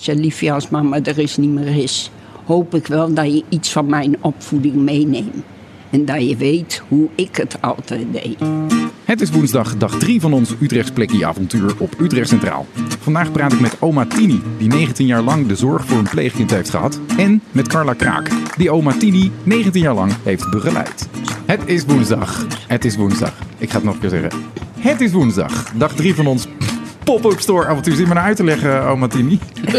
Zeg, liefje, als mama er is niet meer is, hoop ik wel dat je iets van mijn opvoeding meeneemt. En dat je weet hoe ik het altijd deed. Het is woensdag, dag 3 van ons Utrechts avontuur op Utrecht Centraal. Vandaag praat ik met oma Tini, die 19 jaar lang de zorg voor een pleegkind heeft gehad. En met Carla Kraak, die oma Tini 19 jaar lang heeft begeleid. Het is woensdag. Het is woensdag. Ik ga het nog een keer zeggen. Het is woensdag, dag 3 van ons pop-up store avontuur. Zit me nou uit te leggen, oma Tini?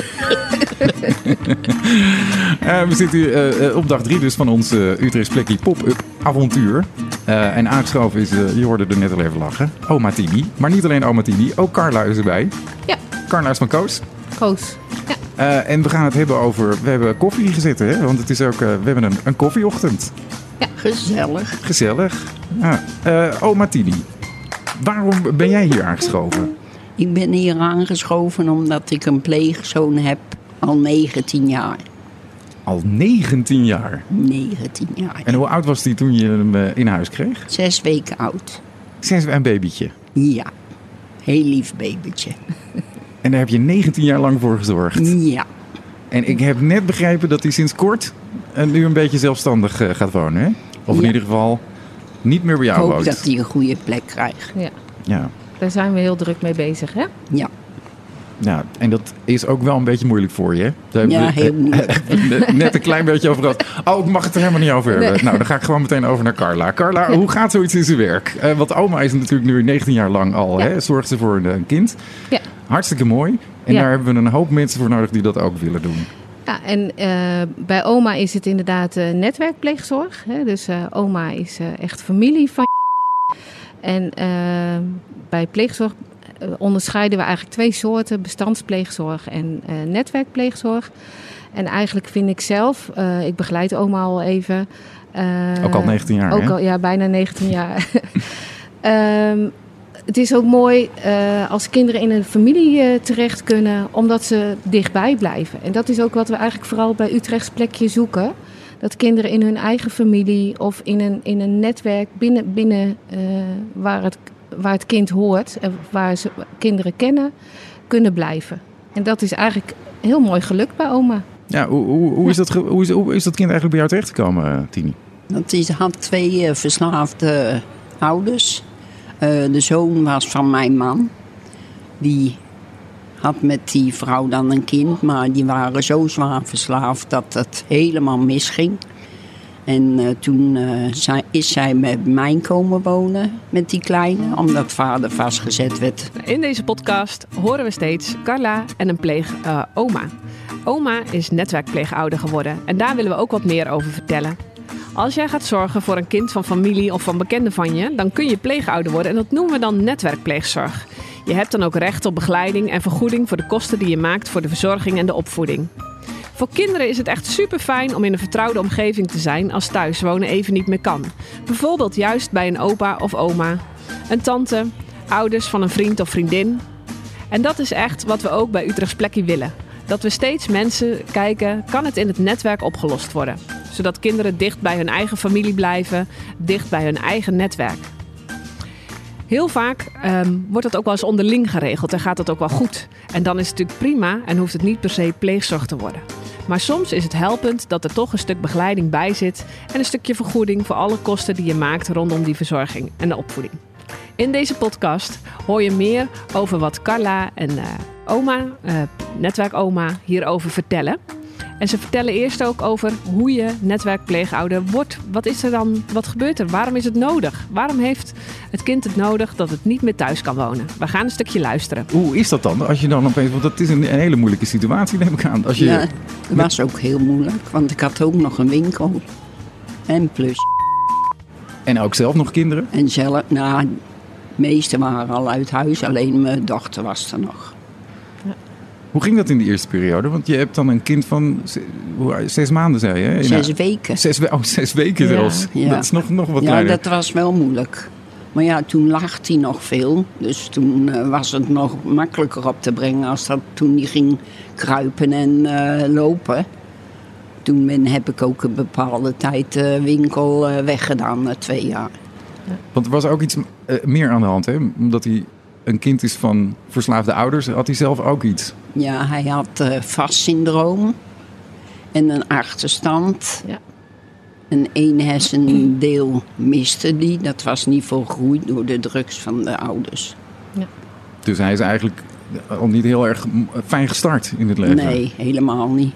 Eh, we zitten hier eh, eh, op dag 3 dus van ons uh, Utrechts Plekkie pop-up avontuur. Uh, en aangeschoven is, uh, je hoorde er net al even lachen, oma Tini. Maar niet alleen oma Tini, ook Carla is erbij. Ja. Carla is van Koos. Koos, ja. Uh, en we gaan het hebben over, we hebben koffie gezeten, hè? want het is ook, we hebben een, een koffieochtend. Ja. Gezellig. Gezellig. Ah. oma Tini, waarom ben jij hier aangeschoven? Ik ben hier aangeschoven omdat ik een pleegzoon heb al 19 jaar. Al 19 jaar? 19 jaar. En hoe oud was hij toen je hem in huis kreeg? Zes weken oud. Zes een babytje? Ja, heel lief babytje. En daar heb je 19 jaar lang voor gezorgd? Ja. En ik heb net begrepen dat hij sinds kort nu een beetje zelfstandig gaat wonen, hè? Of in Ja. ieder geval niet meer bij jou Ik hoop woont. dat hij een goede plek krijgt. ja. Ja. Daar zijn we heel druk mee bezig, hè? Ja. ja, en dat is ook wel een beetje moeilijk voor je? Daar Ja, heel moeilijk. net- een klein beetje over gehad. Oh, ik mag het er helemaal niet over hebben. Nee. Nou, dan ga ik gewoon meteen over naar Carla. Carla, hoe gaat zoiets in zijn werk? Eh, want oma is natuurlijk nu 19 jaar lang al, Ja. hè? Zorgt ze voor een, een kind. Ja. Hartstikke mooi. En Ja. daar hebben we een hoop mensen voor nodig die dat ook willen doen. Ja, en eh, bij oma is het inderdaad eh, netwerkpleegzorg. Hè? Dus eh, oma is eh, echt familie van En eh, bij pleegzorg eh, onderscheiden we eigenlijk twee soorten: bestandspleegzorg en eh, netwerkpleegzorg. En eigenlijk vind ik zelf, ik begeleid oma al even. Ook al 19 jaar, Ook hè? al, ja, bijna 19 jaar. Ehm, het is ook mooi eh, als kinderen in een familie eh, terecht kunnen, omdat ze dichtbij blijven. En dat is ook wat we eigenlijk vooral bij Utrechts plekje zoeken. Dat kinderen in hun eigen familie of in een, in een netwerk binnen, binnen eh, waar, het, waar het kind hoort, en waar ze kinderen kennen, kunnen blijven. En dat is eigenlijk heel mooi gelukt bij oma. Ja, hoe, hoe, hoe, is dat, hoe, is, hoe is dat kind eigenlijk bij jou terechtgekomen, Tini? Want hij had twee verslaafde ouders. Eh, de zoon was van mijn man. Die had met die vrouw dan een kind, maar die waren zo zwaar verslaafd dat het helemaal misging. En eh, toen eh, is zij met mij komen wonen met die kleine, omdat vader vastgezet werd. In deze podcast horen we steeds Carla en een pleeg eh, oma. Oma is netwerkpleegouder geworden en daar willen we ook wat meer over vertellen. Als jij gaat zorgen voor een kind van familie of van bekenden van je, dan kun je pleegouder worden en dat noemen we dan netwerkpleegzorg. Je hebt dan ook recht op begeleiding en vergoeding voor de kosten die je maakt voor de verzorging en de opvoeding. Voor kinderen is het echt super fijn om in een vertrouwde omgeving te zijn als thuiswonen even niet meer kan. Bijvoorbeeld juist bij een opa of oma, een tante, ouders van een vriend of vriendin. En dat is echt wat we ook bij Utrechts Plekkie willen. Dat we steeds mensen kijken, kan het in het netwerk opgelost worden? Zodat kinderen dicht bij hun eigen familie blijven, dicht bij hun eigen netwerk. Heel vaak ehm, wordt dat ook wel eens onderling geregeld en gaat dat ook wel goed. En dan is het natuurlijk prima en hoeft het niet per se pleegzorg te worden. Maar soms is het helpend dat er toch een stuk begeleiding bij zit en een stukje vergoeding voor alle kosten die je maakt rondom die verzorging en de opvoeding. In deze podcast hoor je meer over wat Carla en eh, oma, eh, netwerkoma, hierover vertellen. En ze vertellen eerst ook over hoe je netwerkpleegouder wordt. Wat is er dan? Wat gebeurt er? Waarom is het nodig? Waarom heeft het kind het nodig dat het niet meer thuis kan wonen? We gaan een stukje luisteren. Hoe is dat dan? Als je dan opeens, want dat is een, hele moeilijke situatie, neem ik aan. Als je, Ja, het was ook heel moeilijk, want ik had ook nog een winkel. En plus. En ook zelf nog kinderen. En zelf, nou, de meesten waren al uit huis, alleen mijn dochter was er nog. Hoe ging dat in die eerste periode? Want je hebt dan een kind van zes maanden, zei je? In Zes weken. Zes, we- oh, zes weken Ja. zelfs. Ja. Dat is nog, nog wat Ja, kleiner. dat was wel moeilijk. Maar ja, toen lag hij nog veel. Dus toen eh, was het nog makkelijker op te brengen als dat toen hij ging kruipen en eh, lopen. Toen ben, heb ik ook een bepaalde tijd de winkel eh, weggedaan, na twee jaar. Want er was ook iets eh, meer aan de hand, hè? Omdat hij een kind is van verslaafde ouders, had hij zelf ook iets. Ja, hij had uh, vastsyndroom en een achterstand. Ja. Een één hersendeel miste die. Dat was niet volgroeid door de drugs van de ouders. Dus hij is eigenlijk al niet heel erg fijn gestart in het leven. Nee, helemaal niet.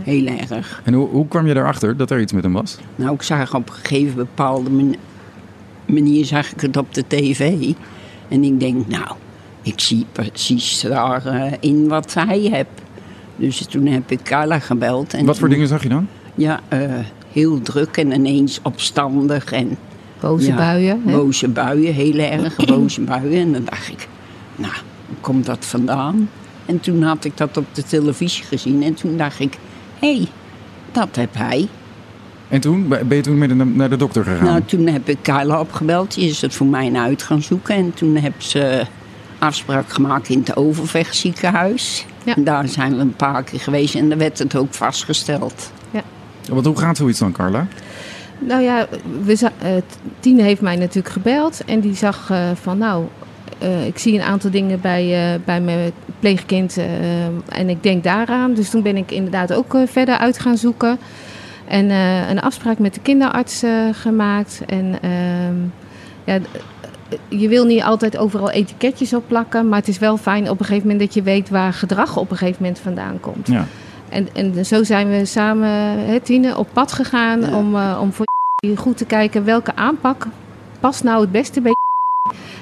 Heel erg. En hoe, hoe kwam je erachter dat er iets met hem was? Nou, ik zag op een gegeven bepaalde manier zag ik het op de tv. En ik denk, nou, ik zie precies daarin uh, wat hij hebt. Dus toen heb ik Carla gebeld. En wat voor toen, dingen zag je dan? Ja, uh, heel druk en ineens opstandig. En, boze ja, buien. Hè? Boze buien, heel erg boze buien. En dan dacht ik, nou, hoe komt dat vandaan? En toen had ik dat op de televisie gezien. En toen dacht ik, hé, hey, dat heb hij. En toen ben je toen met naar de dokter gegaan? Nou, toen heb ik Carla opgebeld. Die is het voor mij uit gaan zoeken. En toen heb ze afspraak gemaakt in het Overvechtziekenhuis. Ja. En daar zijn we een paar keer geweest. En daar werd het ook vastgesteld. Want hoe gaat zoiets dan, Carla? Nou ja, we, uh, Tine heeft mij natuurlijk gebeld. En die zag uh, van, nou, uh, ik zie een aantal dingen bij, bij mijn pleegkind. en ik denk daaraan. Dus toen ben ik inderdaad ook verder uit gaan zoeken. En uh, een afspraak met de kinderarts uh, gemaakt. En uh, ja, je wil niet altijd overal etiketjes op plakken. Maar het is wel fijn op een gegeven moment dat je weet waar gedrag op een gegeven moment vandaan komt. Ja. En, en zo zijn we samen, hè, Tine, op pad gegaan Ja. om, uh, om voor je goed te kijken welke aanpak past nou het beste bij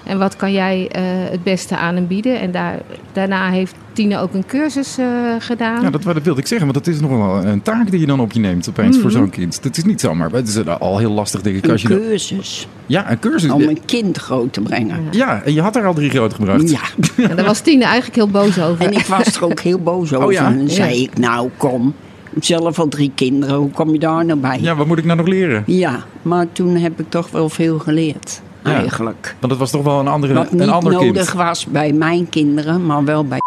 en wat kan jij uh, het beste aan hem bieden? En daar, daarna heeft Tine ook een cursus uh, gedaan. Ja, dat, dat wilde ik zeggen, want dat is nog wel een taak die je dan op je neemt opeens mm -hmm. voor zo'n kind. Dat is niet zomaar, het is al heel lastig denk ik. Een als je cursus. Dat... Ja, een cursus. Om een kind groot te brengen. Ja, ja en je had er al drie groot gebracht. Ja. ja daar was Tine eigenlijk heel boos over. En ik was er ook heel boos over. Oh, ja? En dan zei ik, nou kom, zelf al drie kinderen, hoe kom je daar nou bij? Ja, wat moet ik nou nog leren? Ja, maar toen heb ik toch wel veel geleerd. Ja. Eigenlijk. Want het was toch wel een, andere, Wat niet een ander nodig kind. was bij mijn kinderen, maar wel bij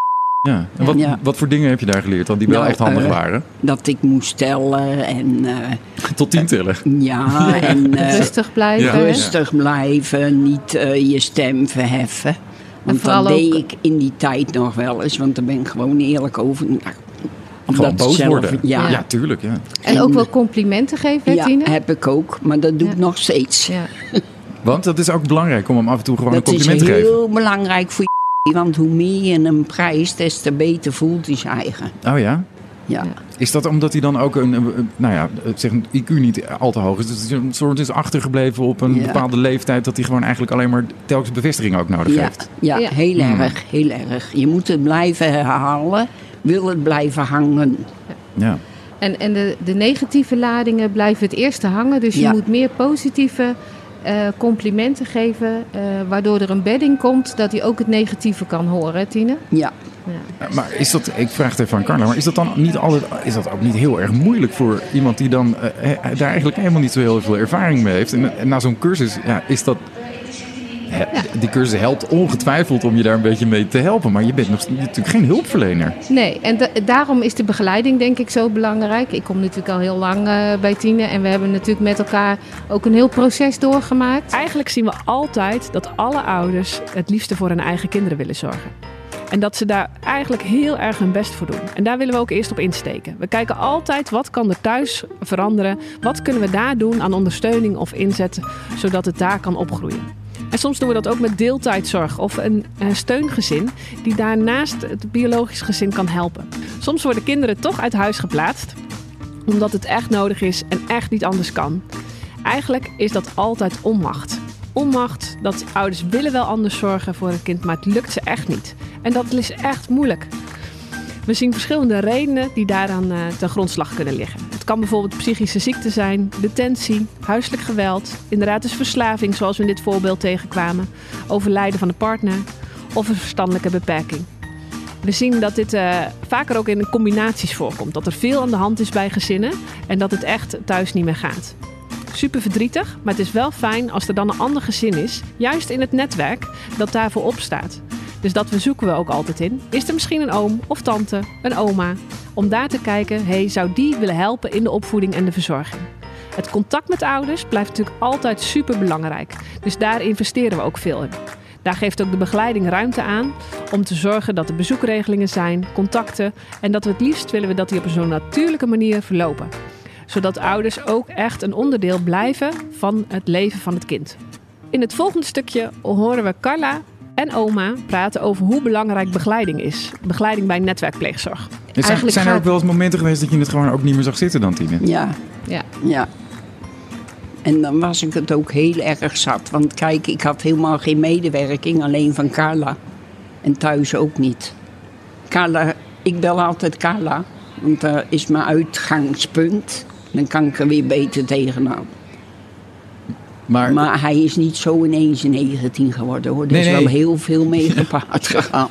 Ja. En wat, Ja. wat voor dingen heb je daar geleerd dan die wel Nou, echt handig eh, waren? dat ik moest tellen en eh, Tot tien tellen. ja, en eh, Rustig blijven. Ja. rustig blijven, niet je stem verheffen. Want dat deed ook- ik in die tijd nog wel eens, want daar ben ik gewoon eerlijk over. Nou, Gewoon boos zelf- worden. Ja, ja, tuurlijk. Ja. En ook wel complimenten geven, hè, ja, Tine? heb ik ook, maar dat doe ik Ja. nog steeds. Ja. Want dat is ook belangrijk om hem af en toe gewoon Dat een is compliment te geven. heel belangrijk voor je, want hoe meer je hem prijst, des te beter voelt hij zijn eigen. Oh ja? Ja. Is dat omdat hij dan ook een, nou ja, zeg een IQ niet al te hoog is? Dus een soort is achtergebleven op een Ja. bepaalde leeftijd dat hij gewoon eigenlijk alleen maar telkens bevestiging ook nodig Ja, heeft. ja, Ja. heel Hmm. erg, heel erg. Je moet het blijven herhalen, wil het blijven hangen. Ja. En, en de, de negatieve ladingen blijven het eerste hangen. Dus je moet meer positieve eh, complimenten geven. eh, waardoor er een bedding komt dat hij ook het negatieve kan horen, hè, Tine? Ja, Ja. Maar is dat, ik vraag het even aan Carla, maar is dat dan niet altijd, is dat ook niet heel erg moeilijk voor iemand die dan eh, eh, daar eigenlijk helemaal niet zo heel veel ervaring mee heeft? En, en na zo'n cursus, ja, is dat. Die cursus helpt ongetwijfeld om je daar een beetje mee te helpen, maar je bent nog natuurlijk geen hulpverlener. Nee, en da- daarom is de begeleiding denk ik zo belangrijk. Ik kom natuurlijk al heel lang eh, bij Tine en we hebben natuurlijk met elkaar ook een heel proces doorgemaakt. Eigenlijk zien we altijd dat alle ouders het liefste voor hun eigen kinderen willen zorgen. En dat ze daar eigenlijk heel erg hun best voor doen. En daar willen we ook eerst op insteken. We kijken altijd wat kan er thuis veranderen. Wat kunnen we daar doen aan ondersteuning of inzet, zodat het daar kan opgroeien. En soms doen we dat ook met deeltijdzorg of een, een steungezin die daarnaast het biologisch gezin kan helpen. Soms worden kinderen toch uit huis geplaatst omdat het echt nodig is en echt niet anders kan. Eigenlijk is dat altijd onmacht. Onmacht dat ouders willen wel anders zorgen voor een kind, maar het lukt ze echt niet. En dat is echt moeilijk. We zien verschillende redenen die daaraan eh, ten grondslag kunnen liggen. Kan bijvoorbeeld psychische ziekte zijn, detentie, huiselijk geweld, inderdaad dus verslaving zoals we in dit voorbeeld tegenkwamen, overlijden van de partner of een verstandelijke beperking. We zien dat dit eh, vaker ook in combinaties voorkomt. Dat er veel aan de hand is bij gezinnen en dat het echt thuis niet meer gaat. Super verdrietig, maar het is wel fijn als er dan een ander gezin is, juist in het netwerk, dat daarvoor opstaat. Dus dat zoeken we ook altijd in. Is er misschien een oom of tante, een oma? Om daar te kijken, hey, zou die willen helpen in de opvoeding en de verzorging? Het contact met ouders blijft natuurlijk altijd super belangrijk. Dus daar investeren we ook veel in. Daar geeft ook de begeleiding ruimte aan om te zorgen dat er bezoekregelingen zijn, contacten en dat we het liefst willen we dat die op een zo natuurlijke manier verlopen. Zodat ouders ook echt een onderdeel blijven van het leven van het kind. In het volgende stukje horen we Carla en oma praten over hoe belangrijk begeleiding is. Begeleiding bij netwerkpleegzorg. Zijn, Eigenlijk zijn er gaat- ook wel eens momenten geweest dat je het gewoon ook niet meer zag zitten dan, Tine? Ja, Ja. ja. En dan was ik het ook heel erg zat. Want kijk, ik had helemaal geen medewerking, alleen van Carla. En thuis ook niet. Carla, ik bel altijd Carla, want dat is mijn uitgangspunt. Dan kan ik er weer beter tegenaan. Maar, Maar hij is niet zo ineens 19 geworden hoor. Er Nee, is nee. wel heel veel mee gepaard gegaan.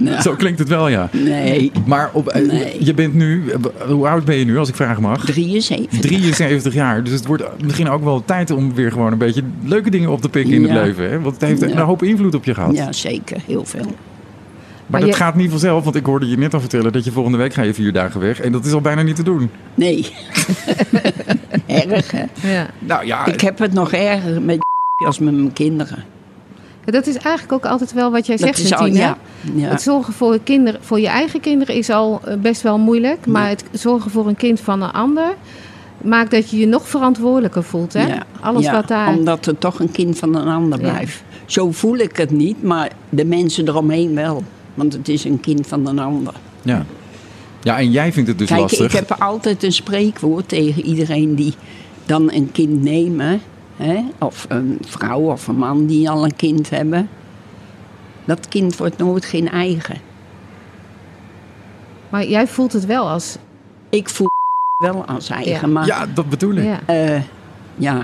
Ja. zo klinkt het wel, ja. Nee, Maar op, eh, Nee. je bent nu, eh, hoe oud ben je nu als ik vragen mag? 73. 73 jaar. Dus het wordt misschien ook wel tijd om weer gewoon een beetje leuke dingen op te pikken in het leven. Hè? Want het heeft een hoop invloed op je gehad. Ja, zeker. Heel veel. Maar, Maar dat je- gaat niet vanzelf, want ik hoorde je net al vertellen dat je volgende week ga je vier dagen weg. En dat is al bijna niet te doen. Nee. Erg, hè? Ja. Nou ja, Ik heb het nog erger met als met mijn kinderen. Dat is eigenlijk ook altijd wel wat jij Dat zegt, is al, Tine. ja. ja. Het zorgen voor je, kinderen, voor je eigen kinderen is al eh, best wel moeilijk. Maar het zorgen voor een kind van een ander maakt dat je je nog verantwoordelijker voelt. Hè? Ja. Alles Ja, wat daar. Omdat het toch een kind van een ander Ja. blijft. Zo voel ik het niet, maar de mensen eromheen wel. Want het is een kind van een ander. ja. ja, en jij vindt het dus Kijk, lastig. ik heb altijd een spreekwoord tegen iedereen die dan een kind nemen. Hè? Of een vrouw of een man die al een kind hebben. Dat kind wordt nooit geen eigen. Maar jij voelt het wel als. Ik voel wel als eigen, Ja. maar Ja, dat bedoel ik. Ja. eh, ja.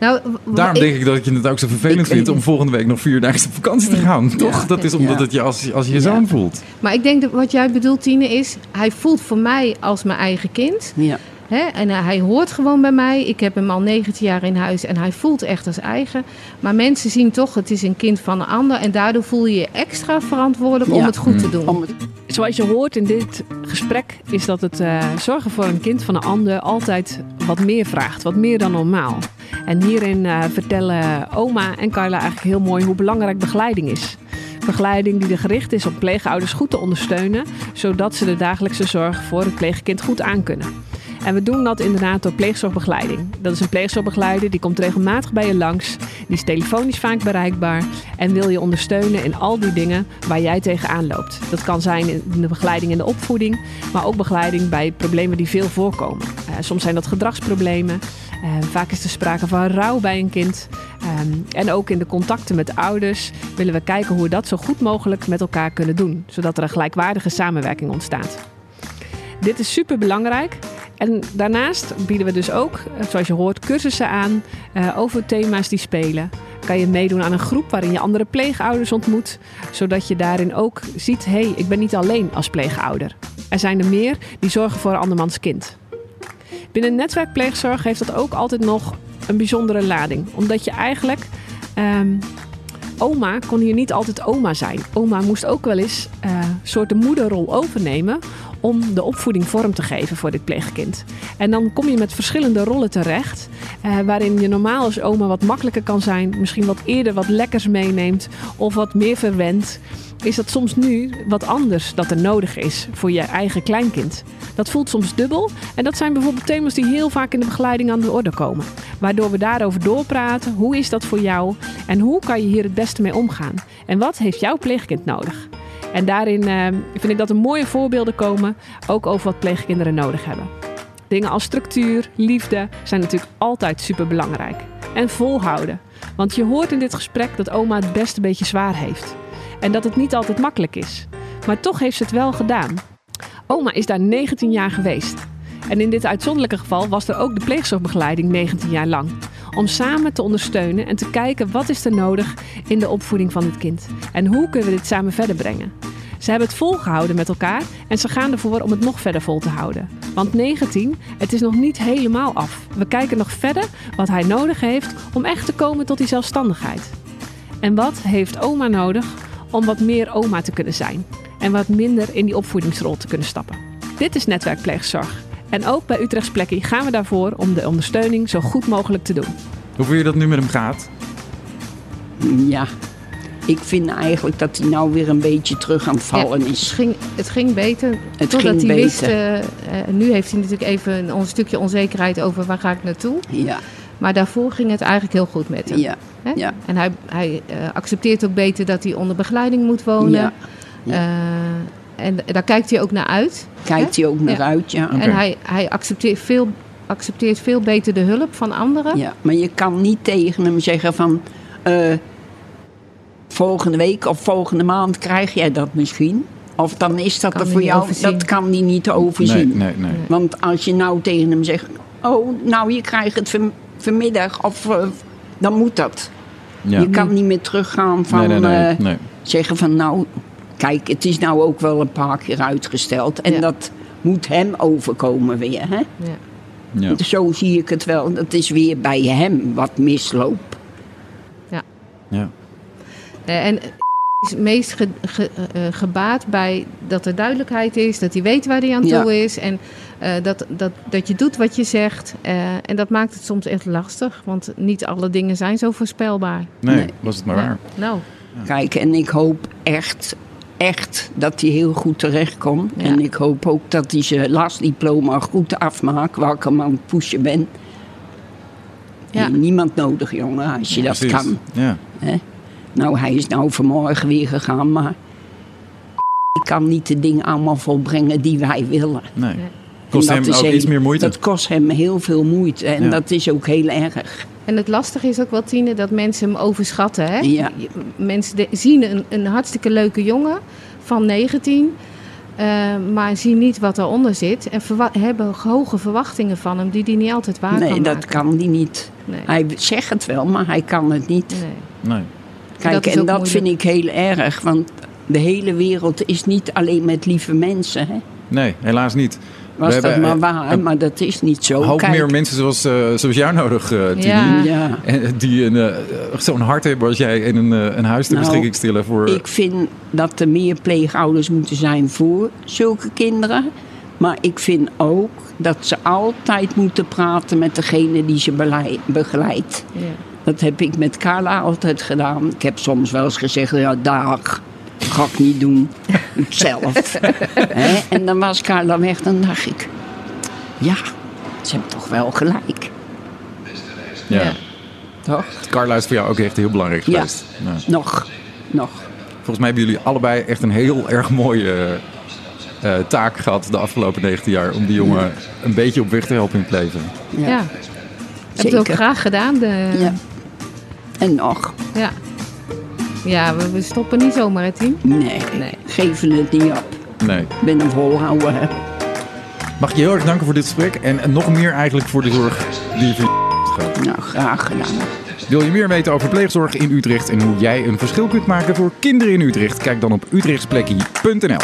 Nou, Daarom ik- denk ik dat je het ook zo vervelend vindt om volgende week nog vier dagen op vakantie te gaan. Toch? Dat is omdat Ja. het je als, als je Ja. zoon voelt. Maar ik denk dat wat jij bedoelt, Tine, is... hij voelt voor mij als mijn eigen kind. ja. Hè? En eh, hij hoort gewoon bij mij. Ik heb hem al 19 jaar in huis en hij voelt echt als eigen. Maar mensen zien toch, het is een kind van een ander. En daardoor voel je je extra verantwoordelijk om het goed te doen. Om het, Zoals je hoort in dit gesprek is dat het eh, zorgen voor een kind van een ander altijd wat meer vraagt, wat meer dan normaal. En hierin eh, vertellen oma en Carla eigenlijk heel mooi hoe belangrijk begeleiding is. Begeleiding die er gericht is om pleegouders goed te ondersteunen, zodat ze de dagelijkse zorg voor het pleegkind goed aankunnen. En we doen dat inderdaad door pleegzorgbegeleiding. Dat is een pleegzorgbegeleider die komt regelmatig bij je langs. Die is telefonisch vaak bereikbaar en wil je ondersteunen in al die dingen waar jij tegenaan loopt. Dat kan zijn in de begeleiding in de opvoeding, maar ook begeleiding bij problemen die veel voorkomen. Eh, soms zijn dat gedragsproblemen. Eh, vaak is er sprake van rouw bij een kind. Ehm, en ook in de contacten met de ouders willen we kijken hoe we dat zo goed mogelijk met elkaar kunnen doen, zodat er een gelijkwaardige samenwerking ontstaat. Dit is super belangrijk. En daarnaast bieden we dus ook, eh, zoals je hoort, cursussen aan eh, over thema's die spelen. Kan je meedoen aan een groep waarin je andere pleegouders ontmoet, zodat je daarin ook ziet: hé, hey, ik ben niet alleen als pleegouder. Er zijn er meer die zorgen voor andermans kind. Binnen netwerkpleegzorg heeft dat ook altijd nog een bijzondere lading, omdat je eigenlijk. ehm, Oma kon hier niet altijd oma zijn. Oma moest ook wel eens eh, een soort de moederrol overnemen om de opvoeding vorm te geven voor dit pleegkind. En dan kom je met verschillende rollen terecht, eh, waarin je normaal als oma wat makkelijker kan zijn, misschien wat eerder wat lekkers meeneemt of wat meer verwendt. Is dat soms nu wat anders dat er nodig is voor je eigen kleinkind? Dat voelt soms dubbel en dat zijn bijvoorbeeld thema's die heel vaak in de begeleiding aan de orde komen. Waardoor we daarover doorpraten. Hoe is dat voor jou en hoe kan je hier het beste mee omgaan? En wat heeft jouw pleegkind nodig? En daarin eh, vind ik dat er mooie voorbeelden komen, ook over wat pleegkinderen nodig hebben. Dingen als structuur, liefde zijn natuurlijk altijd super belangrijk. En volhouden. Want je hoort in dit gesprek dat oma het best een beetje zwaar heeft. En dat het niet altijd makkelijk is. Maar toch heeft ze het wel gedaan. Oma is daar 19 jaar geweest. En in dit uitzonderlijke geval was er ook de pleegzorgbegeleiding 19 jaar lang. Om samen te ondersteunen en te kijken wat is er nodig in de opvoeding van het kind. En hoe kunnen we dit samen verder brengen. Ze hebben het volgehouden met elkaar en ze gaan ervoor om het nog verder vol te houden. Want 19, het is nog niet helemaal af. We kijken nog verder wat hij nodig heeft om echt te komen tot die zelfstandigheid. En wat heeft oma nodig om wat meer oma te kunnen zijn? En wat minder in die opvoedingsrol te kunnen stappen. Dit is netwerkpleegzorg. En ook bij Utrechts Plekkie gaan we daarvoor om de ondersteuning zo goed mogelijk te doen. Hoe vind je dat nu met hem gaat? ja. ik vind eigenlijk dat hij nou weer een beetje terug aan het vallen Ja, het, is. ging, het ging beter. Het totdat ging hij wist. beter. eh, eh, nu heeft hij natuurlijk even een, stukje onzekerheid over waar ga ik naartoe. Ja, Maar daarvoor ging het eigenlijk heel goed met hem. ja, Hè? ja. En hij, hij eh, accepteert ook beter dat hij onder begeleiding moet wonen. Ja. Ja. En daar kijkt hij ook naar uit. Kijkt hij ook naar Ja. uit, ja. En hij, hij accepteert, veel, accepteert veel beter de hulp van anderen. ja. Maar je kan niet tegen hem zeggen van... eh, volgende week of volgende maand krijg jij dat misschien. Of dan is dat Kan er voor jou... overzien. Dat kan hij niet Nee, overzien. nee, nee. Want als je nou tegen hem zegt... Oh, nou, je krijgt het van- vanmiddag. Of eh, dan moet dat. Ja. Je kan niet meer teruggaan van... nee, nee, nee, eh, zeggen van nou, kijk, het is nou ook wel een paar keer uitgesteld. En Ja. dat moet hem overkomen weer. Hè? Ja. Ja. Zo zie ik het wel. Dat is weer bij hem wat misloopt. Ja. Eh, En is het meest ge- ge- eh, gebaat bij dat er duidelijkheid is, dat hij weet waar hij aan Ja. toe is. En eh, dat, dat, dat je doet wat je zegt. Eh, en dat maakt het soms echt lastig, want niet alle dingen zijn zo voorspelbaar. Nee, Nee. was het maar Ja. waar. Nou, Kijk, en ik hoop echt, echt dat hij heel goed terechtkomt. Ja. En ik hoop ook dat hij zijn lastdiploma goed afmaakt, welke man het pushen ben. Ja. Ja. Niemand nodig, jongen, als je dat Precies. kan. Ja. Hè? Nou, hij is nou vanmorgen weer gegaan, maar ik kan niet de dingen allemaal volbrengen die wij willen. Nee. Nee. Kost En hem dat is ook heel- iets meer moeite. Dat kost hem heel veel moeite en Ja. dat is ook heel erg. En het lastige is ook wel, Tine, dat mensen hem overschatten. Hè? Ja. Mensen de- zien een, een hartstikke leuke jongen van 19, eh, maar zien niet wat eronder zit. En hebben hoge verwachtingen van hem die hij niet altijd waar nee, kan dat maken. kan hij niet. Nee. Hij zegt het wel, maar hij kan het niet. Nee. Nee. Kijk, dat is en dat vind ik heel erg, want de hele wereld is niet alleen met lieve mensen. Hè? nee, helaas niet. Was We dat hebben, maar eh, waar, een maar dat is niet zo. hoop Kijk, meer mensen zoals, eh, zoals jou nodig, eh Tini. Ja. Ja. En die een, eh, zo'n hart hebben als jij en een, eh, een huis ter Nou, beschikking stellen voor... Ik vind dat er meer pleegouders moeten zijn voor zulke kinderen. Maar ik vind ook dat ze altijd moeten praten met degene die ze begeleidt. Ja. Dat heb ik met Carla altijd gedaan. Ik heb soms wel eens gezegd, ja dag, ga ik niet doen. Zelf. Hè? En dan was Carla weg, dan dacht ik, ja, ze hebben toch wel gelijk. ja. Ja. Toch? Carla is voor jou ook echt heel belangrijk Ja. geweest. Ja. Nog, nog. Volgens mij hebben jullie allebei echt een heel erg mooie eh, eh, taak gehad de afgelopen 19 jaar. Om die jongen een beetje op weg te helpen in het leven. Ja. Ja. Heb het ook graag gedaan. De, Ja. En nog. ja. Ja, we, we stoppen niet zomaar, hè, Tien? Nee, Nee. geven het niet op. Nee. Ik ben een volhouder. Hè. Mag ik je heel erg danken voor dit gesprek. En, en nog meer eigenlijk voor de zorg die je voor je gaat. Nou, graag gedaan. Wil je meer weten over pleegzorg in Utrecht en hoe jij een verschil kunt maken voor kinderen in Utrecht? Kijk dan op utrechtsplekkie.nl.